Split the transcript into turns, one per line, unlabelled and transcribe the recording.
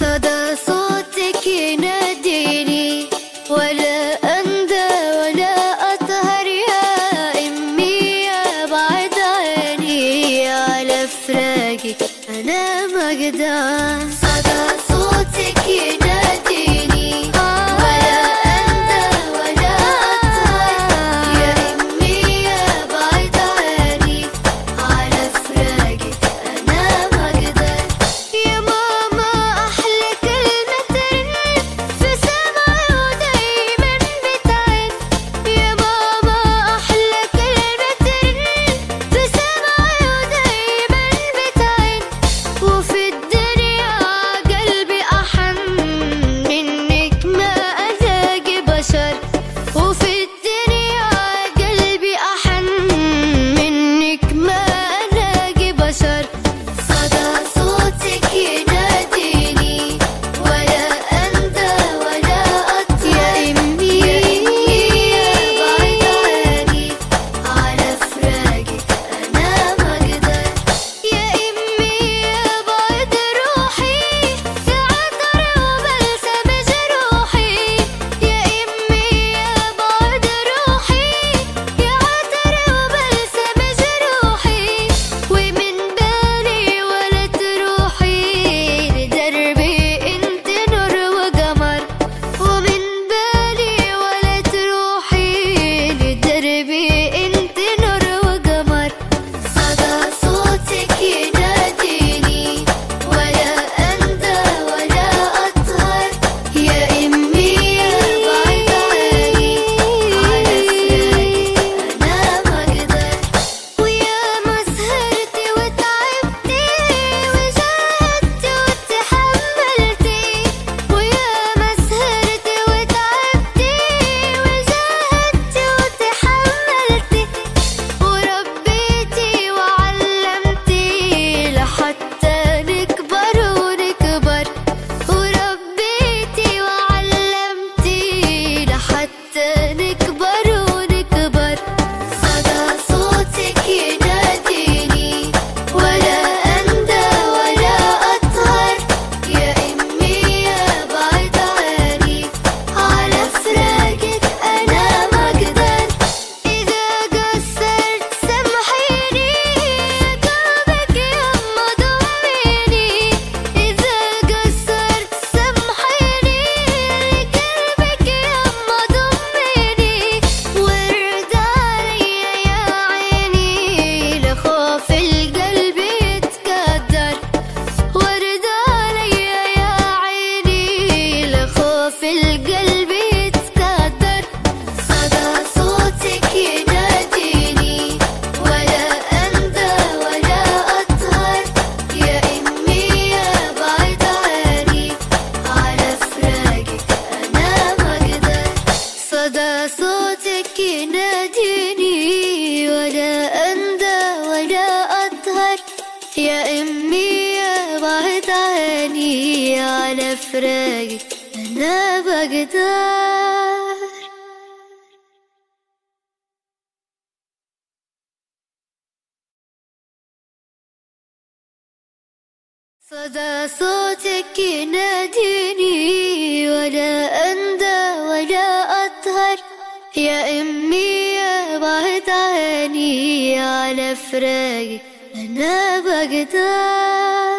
صدى صوتك يناديني ولا أندى ولا أطهر يا أمي عيني على فراقك أنا ما صدى صوتك ينادي صدى صوتك يناديني ولا أندى ولا أطهر. يا أمي يا بعيد عني على فراقك أنا ما صدى صوتك يناديني ولا أندى ولا أطهر. يا أمي بعد عني على فراقك أنا أقدر. صدى صوتك يناديني ولا أندى ولا أطهر. يا أمي يا بعد عيني على فراقك أنا بقدر.